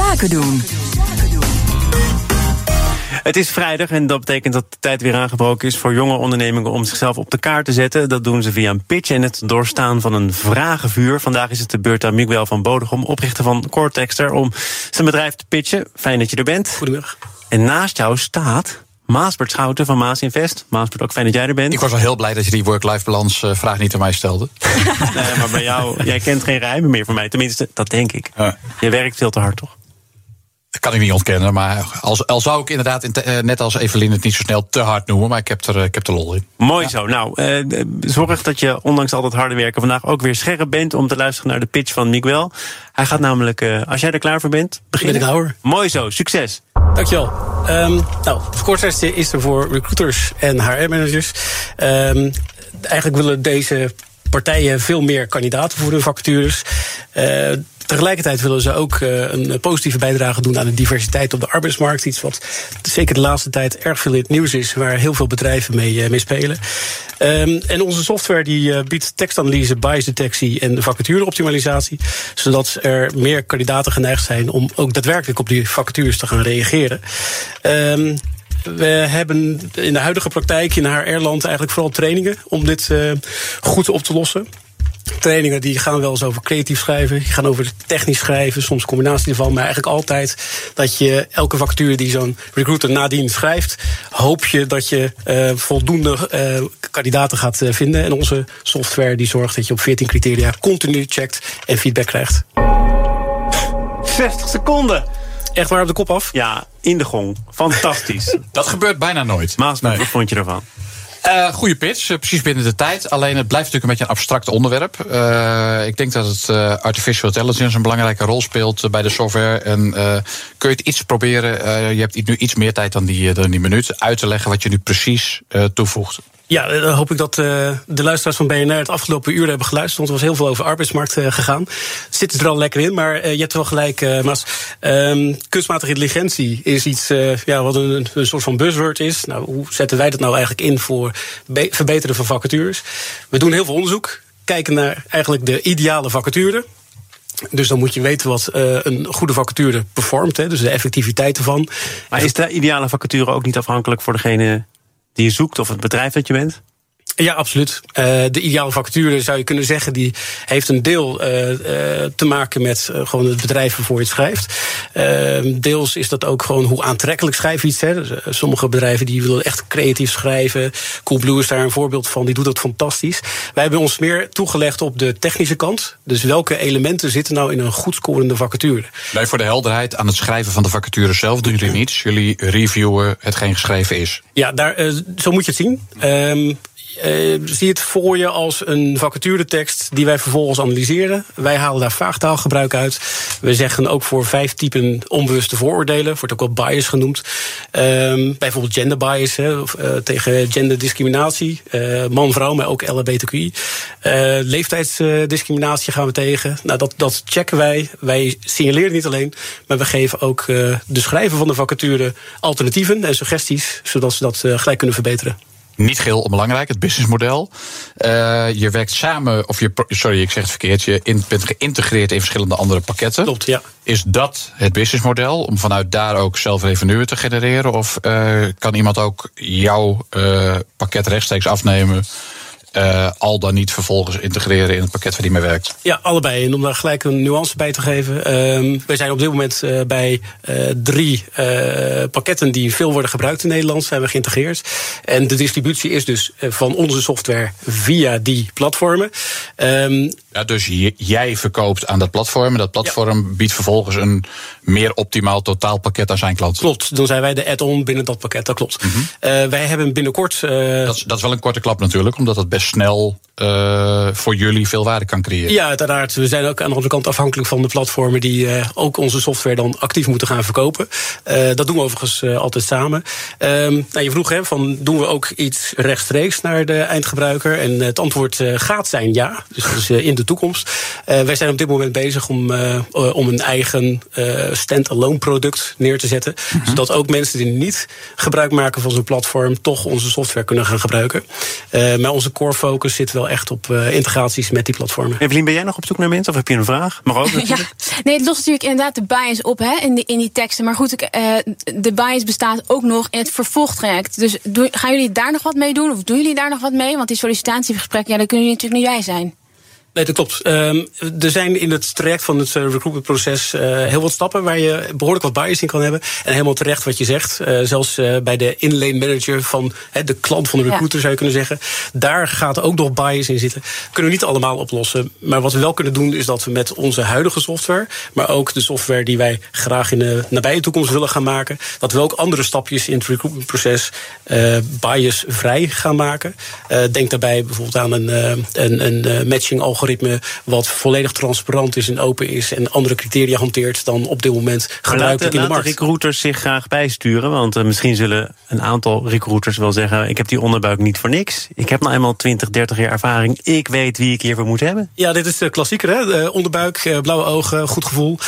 Zaken doen. Het is vrijdag en dat betekent dat de tijd weer aangebroken is voor jonge ondernemingen om zichzelf op de kaart te zetten. Dat doen ze via een pitch en het doorstaan van een vragenvuur. Vandaag is het de beurt aan Miguel van Bodegom, oprichter van Cortexter, om zijn bedrijf te pitchen. Fijn dat je er bent. Goedemiddag. En naast jou staat Maasbert Schouten van Maas Invest. Maasbert, ook fijn dat jij er bent. Ik was wel heel blij dat je die work-life balans uh, vraag niet aan mij stelde. nee, maar bij jou, jij kent geen rijmen meer van mij. Tenminste, dat denk ik. Ja. Je werkt veel te hard, toch? Dat kan ik niet ontkennen. Maar als, al zou ik inderdaad, net als Evelien, het niet zo snel te hard noemen. Maar ik heb er, ik heb er lol in. Mooi zo. Nou, uh, zorg dat je ondanks al dat harde werken vandaag ook weer scherp bent om te luisteren naar de pitch van Miguel. Hij gaat namelijk, uh, als jij er klaar voor bent, beginnen. Ben ik hoor. Mooi zo. Succes. Dankjewel. Um, nou, Korttesten is er voor recruiters en HR-managers. Um, eigenlijk willen deze partijen veel meer kandidaten voor hun vacatures. Uh, Tegelijkertijd willen ze ook uh, een positieve bijdrage doen aan de diversiteit op de arbeidsmarkt. Iets wat zeker de laatste tijd erg veel in het nieuws is, waar heel veel bedrijven mee, mee spelen. Um, en onze software die uh, biedt tekstanalyse, biasdetectie en vacatureoptimalisatie. Zodat er meer kandidaten geneigd zijn om ook daadwerkelijk op die vacatures te gaan reageren. Um, we hebben in de huidige praktijk in HR-land eigenlijk vooral trainingen om dit goed op te lossen. Trainingen die gaan wel eens over creatief schrijven, die gaan over technisch schrijven, soms combinatie ervan, maar eigenlijk altijd dat je elke vacature die zo'n recruiter nadien schrijft, hoop je dat je uh, voldoende uh, kandidaten gaat uh, vinden. En onze software die zorgt dat je op 14 criteria continu checkt en feedback krijgt. 60 seconden! Echt waar op de kop af? Ja, in de gong. Fantastisch. dat gebeurt bijna nooit. Maas, nee. wat vond je ervan? Uh, goede pitch, uh, precies binnen de tijd. Alleen het blijft natuurlijk een beetje een abstract onderwerp. Uh, ik denk dat het artificial intelligence een belangrijke rol speelt bij de software. En kun je het iets proberen, je hebt nu iets meer tijd dan die, dan die minuut, uit te leggen wat je nu precies toevoegt. Ja, dan hoop ik dat uh, de luisteraars van BNR het afgelopen uur hebben geluisterd. Want er was heel veel over arbeidsmarkt uh, gegaan. Zit er al lekker in, maar je hebt wel gelijk, Mas. Um, kunstmatige intelligentie is iets ja, wat een, soort van buzzword is. Nou, hoe zetten wij dat nou eigenlijk in voor verbeteren van vacatures? We doen heel veel onderzoek. Kijken naar eigenlijk de ideale vacature. Dus dan moet je weten wat een goede vacature performt, hè, dus de effectiviteit ervan. Maar is de ideale vacature ook niet afhankelijk voor degene die je zoekt of het bedrijf dat je bent? Ja, absoluut. Uh, de ideale vacature zou je kunnen zeggen, die heeft een deel uh, uh, te maken met gewoon het bedrijf waarvoor je het schrijft. Ehm, deels is dat ook gewoon hoe aantrekkelijk schrijf je iets. Hè. Dus, sommige bedrijven die willen echt creatief schrijven. Coolblue is daar een voorbeeld van, die doet dat fantastisch. Wij hebben ons meer toegelegd op de technische kant. Dus welke elementen zitten nou in een goed scorende vacature? Nee, voor de helderheid, aan het schrijven van de vacature zelf doen jullie niets. Jullie reviewen hetgeen geschreven is. Ja, daar, zo moet je het zien. Um, uh, zie het voor je als een vacaturetekst die wij vervolgens analyseren. Wij halen daar vaagtaalgebruik uit. We zeggen ook voor vijf typen onbewuste vooroordelen, wordt ook wel bias genoemd. Um, bijvoorbeeld gender bias, hè, of, uh, tegen genderdiscriminatie. Uh, Man-vrouw, maar ook LHBTQI. leeftijdsdiscriminatie gaan we tegen. Nou, dat, dat checken wij. Wij signaleren niet alleen, maar we geven ook de schrijver van de vacature alternatieven en suggesties, zodat ze dat gelijk kunnen verbeteren niet geheel onbelangrijk, het businessmodel. Uh, je werkt samen, of je, sorry, ik zeg het verkeerd, je in, bent geïntegreerd in verschillende andere pakketten. Klopt, ja. Is dat het businessmodel om vanuit daar ook zelf revenue te genereren? Of uh, kan iemand ook jouw uh, pakket rechtstreeks afnemen? Uh, al dan niet vervolgens integreren in het pakket waar die mee werkt? Ja, allebei. En om daar gelijk een nuance bij te geven. Uh, wij zijn op dit moment uh, bij drie pakketten die veel worden gebruikt in Nederland, zijn we geïntegreerd. En de distributie is dus van onze software via die platformen. Um, ja, dus jij verkoopt aan dat platform. En dat platform ja. biedt vervolgens een meer optimaal totaalpakket aan zijn klanten. Klopt, dan zijn wij de add-on binnen dat pakket, dat klopt. Mm -hmm. uh, wij hebben binnenkort. Dat, is, dat is wel een korte klap natuurlijk, omdat het best snel uh, voor jullie veel waarde kan creëren. Ja, uiteraard. We zijn ook aan de andere kant afhankelijk van de platformen die uh, ook onze software dan actief moeten gaan verkopen. Uh, dat doen we overigens altijd samen. Um, nou, je vroeg hè, van doen we ook iets rechtstreeks naar de eindgebruiker? En het antwoord gaat zijn ja. Dus dat is in de toekomst. wij zijn op dit moment bezig om, om een eigen stand-alone product neer te zetten. -hmm. Zodat ook mensen die niet gebruik maken van zo'n platform toch onze software kunnen gaan gebruiken. maar onze core core focus zit wel echt op integraties met die platformen. Evelien, ben jij nog op zoek naar mensen of heb je een vraag? Mag ook ja, nee, het lost natuurlijk inderdaad de bias op hè, in, die, in die teksten. Maar goed, de bias bestaat ook nog in het vervolgtraject. Dus gaan jullie daar nog wat mee doen? Of doen jullie daar nog wat mee? Want die sollicitatiegesprekken, ja, daar kunnen jullie natuurlijk niet bij zijn. Nee, dat klopt. Um, er zijn in het traject van het uh, recruitmentproces uh, heel wat stappen waar je behoorlijk wat bias in kan hebben. En helemaal terecht wat je zegt. Uh, zelfs bij de inlane manager van de klant van de recruiter ja. zou je kunnen zeggen. Daar gaat ook nog bias in zitten. Kunnen we niet allemaal oplossen. Maar wat we wel kunnen doen is dat we met onze huidige software, maar ook de software die wij graag in de nabije toekomst willen gaan maken, dat we ook andere stapjes in het recruitmentproces biasvrij gaan maken. denk daarbij bijvoorbeeld aan een, een, een matching algoritme algoritme wat volledig transparant is en open is en andere criteria hanteert dan op dit moment gebruikelijk in de markt. recruiters zich graag bijsturen? Want uh, misschien zullen een aantal recruiters wel zeggen: ik heb die onderbuik niet voor niks. Ik heb nou eenmaal 20, 30 jaar ervaring. Ik weet wie ik hiervoor moet hebben. Ja, dit is de klassieker, hè? onderbuik, eh, blauwe ogen, goed gevoel.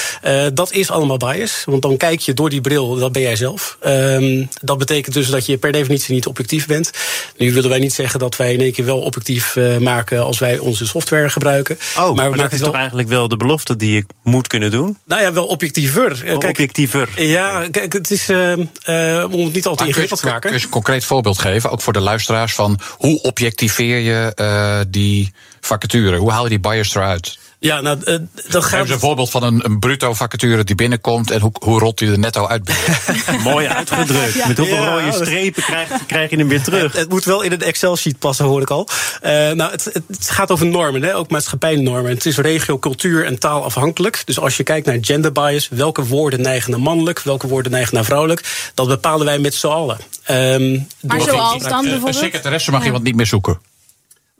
Dat is allemaal bias. Want dan kijk je door die bril, dat ben jij zelf. Um, dat betekent dus dat je per definitie niet objectief bent. Nu willen wij niet zeggen dat wij in één keer wel objectief maken als wij onze software gebruiken gebruiken. Oh, maar, maar dat is toch eigenlijk wel de belofte die ik moet kunnen doen? Nou ja, wel objectiever. Kijk, objectiever. Ja, kijk, het is uh, uh, om het niet al te ingewikkeld te maken. Kun je een concreet voorbeeld geven, ook voor de luisteraars, van hoe objectiveer je uh, die vacature? Hoe haal je die bias eruit? Ja, nou, uh, dat gaat. een voorbeeld van een, een bruto vacature die binnenkomt en hoe, hoe rot hij er netto uit Mooi uitgedrukt. ja. Met hoeveel ja, rode strepen krijg, krijg, je hem weer terug? Het, het, moet wel in een Excel-sheet passen, hoor ik al. Uh, nou, het, het, gaat over normen, hè, ook maatschappijnormen. Het is regio, cultuur en taal afhankelijk. Dus als je kijkt naar gender bias, welke woorden neigen naar mannelijk, welke woorden neigen naar vrouwelijk, dat bepalen wij met z'n allen. Um, maar zoals dan bijvoorbeeld? Een secretaresse mag iemand niet meer zoeken.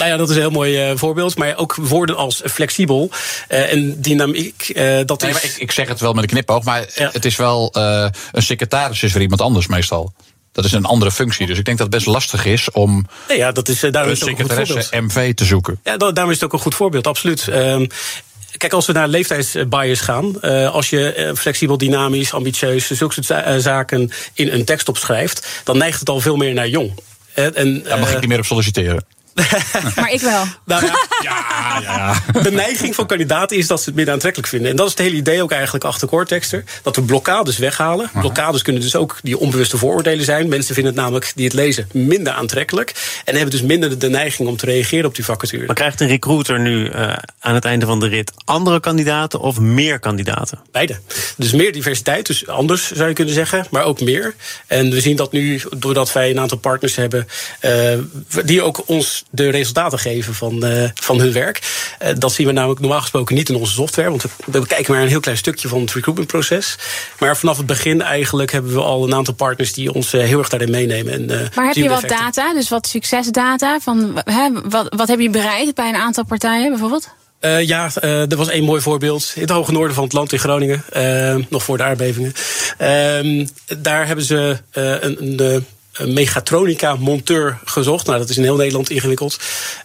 Nou ja, dat is een heel mooi uh, voorbeeld. Maar ook woorden als flexibel uh, en dynamiek. Uh, dat nee, is... ik, ik, zeg het wel met een knipoog, maar ja. het is wel een secretaris is voor iemand anders meestal. Dat is een andere functie. Dus ik denk dat het best lastig is om nee, ja, dat is, daar een secretaresse MV te zoeken. Ja, daarom is het ook een goed voorbeeld, absoluut. Um, Kijk, als we naar leeftijdsbias gaan, uh, als je uh, flexibel, dynamisch, ambitieus, zulke soort zaken in een tekst opschrijft, dan neigt het al veel meer naar jong. En, Daar mag ik niet meer op solliciteren. maar ik wel. Nou ja, ja, ja, De neiging van kandidaten is dat ze het minder aantrekkelijk vinden. En dat is het hele idee ook eigenlijk achter Cortexter. Dat we blokkades weghalen. Blokkades kunnen dus ook die onbewuste vooroordelen zijn. Mensen vinden het namelijk, die het lezen, minder aantrekkelijk. En hebben dus minder de neiging om te reageren op die vacature. Maar krijgt een recruiter nu uh, aan het einde van de rit andere kandidaten of meer kandidaten? Beide. Dus meer diversiteit, dus anders zou je kunnen zeggen, maar ook meer. En we zien dat nu, doordat wij een aantal partners hebben, uh, die ook ons de resultaten geven van, uh, van hun werk. Uh, dat zien we namelijk normaal gesproken niet in onze software. Want we, we kijken maar een heel klein stukje van het recruitmentproces. Maar vanaf het begin eigenlijk hebben we al een aantal partners die ons uh, heel erg daarin meenemen. En, maar heb je wat data, dus wat succesdata? Van, hè, wat, wat heb je bereikt bij een aantal partijen bijvoorbeeld? Uh, ja, uh, er was één mooi voorbeeld. In het hoge noorden van het land in Groningen. Uh, nog voor de aardbevingen. Ehm, daar hebben ze een, een een megatronica-monteur gezocht. Nou, dat is in heel Nederland ingewikkeld.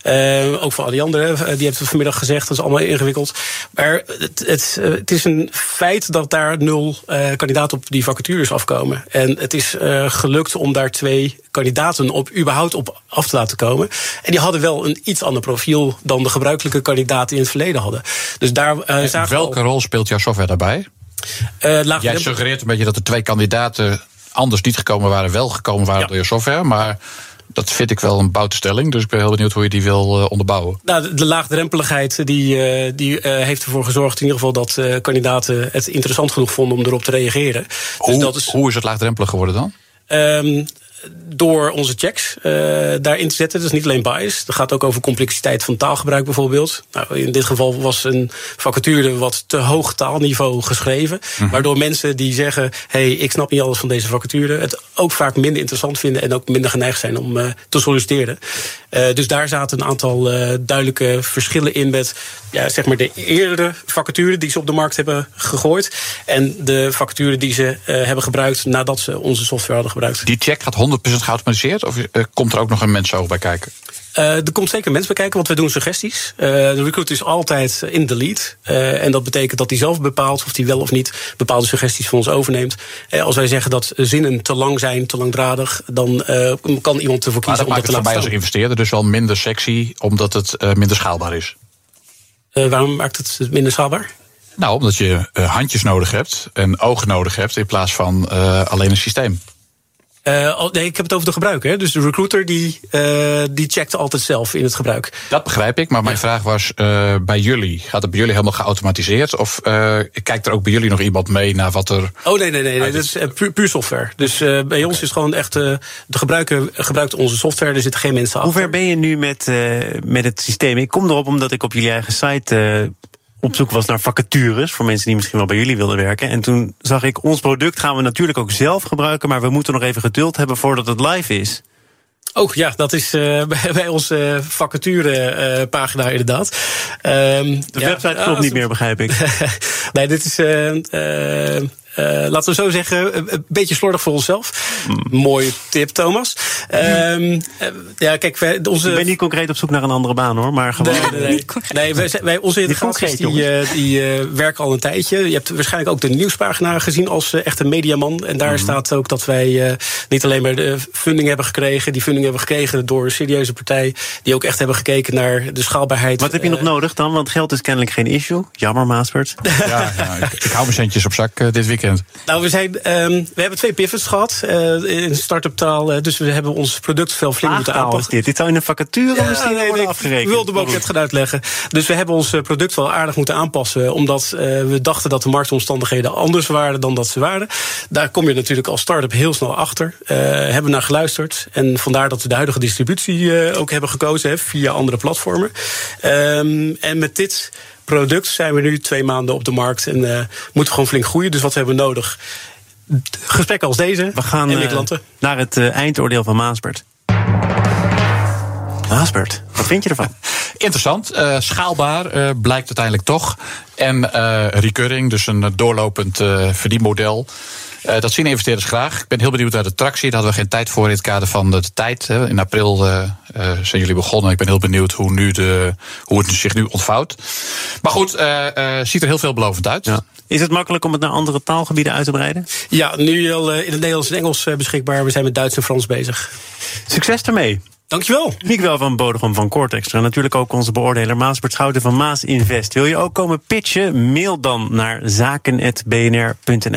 Uh, ook voor al die anderen, uh, die hebben we vanmiddag gezegd, dat is allemaal ingewikkeld. Maar het, het, uh, het is een feit dat daar nul kandidaten op die vacatures afkomen. En het is gelukt om daar twee kandidaten op überhaupt op af te laten komen. En die hadden wel een iets ander profiel dan de gebruikelijke kandidaten in het verleden hadden. Dus daar welke rol speelt jouw software daarbij? Jij suggereert een beetje dat de twee kandidaten anders niet gekomen waren, wel gekomen waren ja. door je software. Maar dat vind ik wel een bouwstelling. Dus ik ben heel benieuwd hoe je die wil uh, onderbouwen. Nou, de, laagdrempeligheid die, uh, die uh, heeft ervoor gezorgd, in ieder geval, dat kandidaten het interessant genoeg vonden om erop te reageren. Dus hoe, dat is, hoe is het laagdrempelig geworden dan? Um, door onze checks uh, daarin te zetten. Dat is niet alleen bias. Dat gaat ook over complexiteit van taalgebruik bijvoorbeeld. Nou, in dit geval was een vacature wat te hoog taalniveau geschreven. Mm Waardoor mensen die zeggen: hey, ik snap niet alles van deze vacature. het ook vaak minder interessant vinden en ook minder geneigd zijn om uh, te solliciteren. Uh, dus daar zaten een aantal duidelijke verschillen in met ja, zeg maar de eerdere vacature die ze op de markt hebben gegooid. En de vacature die ze hebben gebruikt nadat ze onze software hadden gebruikt. Die check gaat 100% geautomatiseerd? Of uh, komt er ook nog een mensoog bij kijken? Uh, er komt zeker mensen bij kijken, want we doen suggesties. Uh, de recruiter is altijd in de lead. Uh, en dat betekent dat hij zelf bepaalt of hij wel of niet bepaalde suggesties van ons overneemt. als wij zeggen dat zinnen te lang zijn, te langdradig, dan kan iemand ervoor kiezen om dat te laten mij als investeerder dus wel minder sexy, omdat het minder schaalbaar is. waarom maakt het minder schaalbaar? Nou, omdat je handjes nodig hebt en ogen nodig hebt in plaats van alleen een systeem. Uh, nee, ik heb het over de gebruiker. Dus de recruiter die, uh, die checkt altijd zelf in het gebruik. Dat begrijp ik, maar mijn vraag was uh, bij jullie. Gaat het bij jullie helemaal geautomatiseerd? Of kijkt er ook bij jullie nog iemand mee naar wat er... Oh nee, nee, nee, nee dat is puur, puur software. Dus bij ons is gewoon echt... de gebruiker gebruikt onze software, er zitten geen mensen achter. Hoe ver ben je nu met, met het systeem? Ik kom erop omdat ik op jullie eigen site op zoek was naar vacatures voor mensen die misschien wel bij jullie wilden werken. En toen zag ik, ons product gaan we natuurlijk ook zelf gebruiken, maar we moeten nog even geduld hebben voordat het live is. Oh ja, dat is uh, bij onze vacaturepagina uh, inderdaad. Um, de website klopt niet meer, begrijp ik. nee, dit is. Uh, laten we zo zeggen, een beetje slordig voor onszelf. Mm. Mooie tip, Thomas. Um, ja, kijk, wij, onze... Ik ben niet concreet op zoek naar een andere baan hoor, maar gewoon. Nee, nee, nee. nee wij, wij, onze integraties die, uh, die uh, werken al een tijdje. Je hebt waarschijnlijk ook de nieuwspagina gezien als echte mediaman. En daar mm. staat ook dat wij niet alleen maar de funding hebben gekregen, die funding hebben gekregen door een serieuze partij, die ook echt hebben gekeken naar de schaalbaarheid. Wat heb je nog nodig dan? Want geld is kennelijk geen issue. Jammer, Maaspert. Ja, ja ik, ik, hou mijn centjes op zak dit weekend. Nou, we, zijn, um, we hebben twee pivots gehad uh, in start-up taal. Uh, dus we hebben ons product veel flink moeten aanpassen. Dit. dit zou in een vacature ja, misschien nee, worden afgerekend. Ik wilde hem ook net gaan uitleggen. Dus we hebben ons eh, product wel aardig moeten aanpassen. Omdat uh, we dachten dat de marktomstandigheden anders waren dan dat ze waren. Daar kom je natuurlijk als start-up heel snel achter. hebben naar geluisterd. En vandaar dat we de huidige distributie ook hebben gekozen hè, via andere platformen. Um, en met dit product zijn we nu twee maanden op de markt en uh, moeten gewoon flink groeien. Dus wat hebben we nodig? Gesprekken als deze. We gaan en uh, naar het uh, eindoordeel van Maasbert. Maasbert, wat vind je ervan? Interessant, schaalbaar blijkt uiteindelijk toch. En recurring, dus een doorlopend verdienmodel. Uh, dat zien investeerders graag. Ik ben heel benieuwd naar de tractie. Daar hadden we geen tijd voor in het kader van de tijd. Hè. In april uh, zijn jullie begonnen. Ik ben heel benieuwd hoe, nu de, hoe het zich nu ontvouwt. Maar goed, ziet er heel veelbelovend uit. Ja. Is het makkelijk om het naar andere taalgebieden uit te breiden? Ja, nu al in het Nederlands en Engels beschikbaar. We zijn met Duits en Frans bezig. Succes ermee. Dankjewel. Miguel van Bodegom van Cortex. En natuurlijk ook onze beoordeler Maasbert Schouten van Maas Invest. Wil je ook komen pitchen? Mail dan naar zaken.bnr.nl.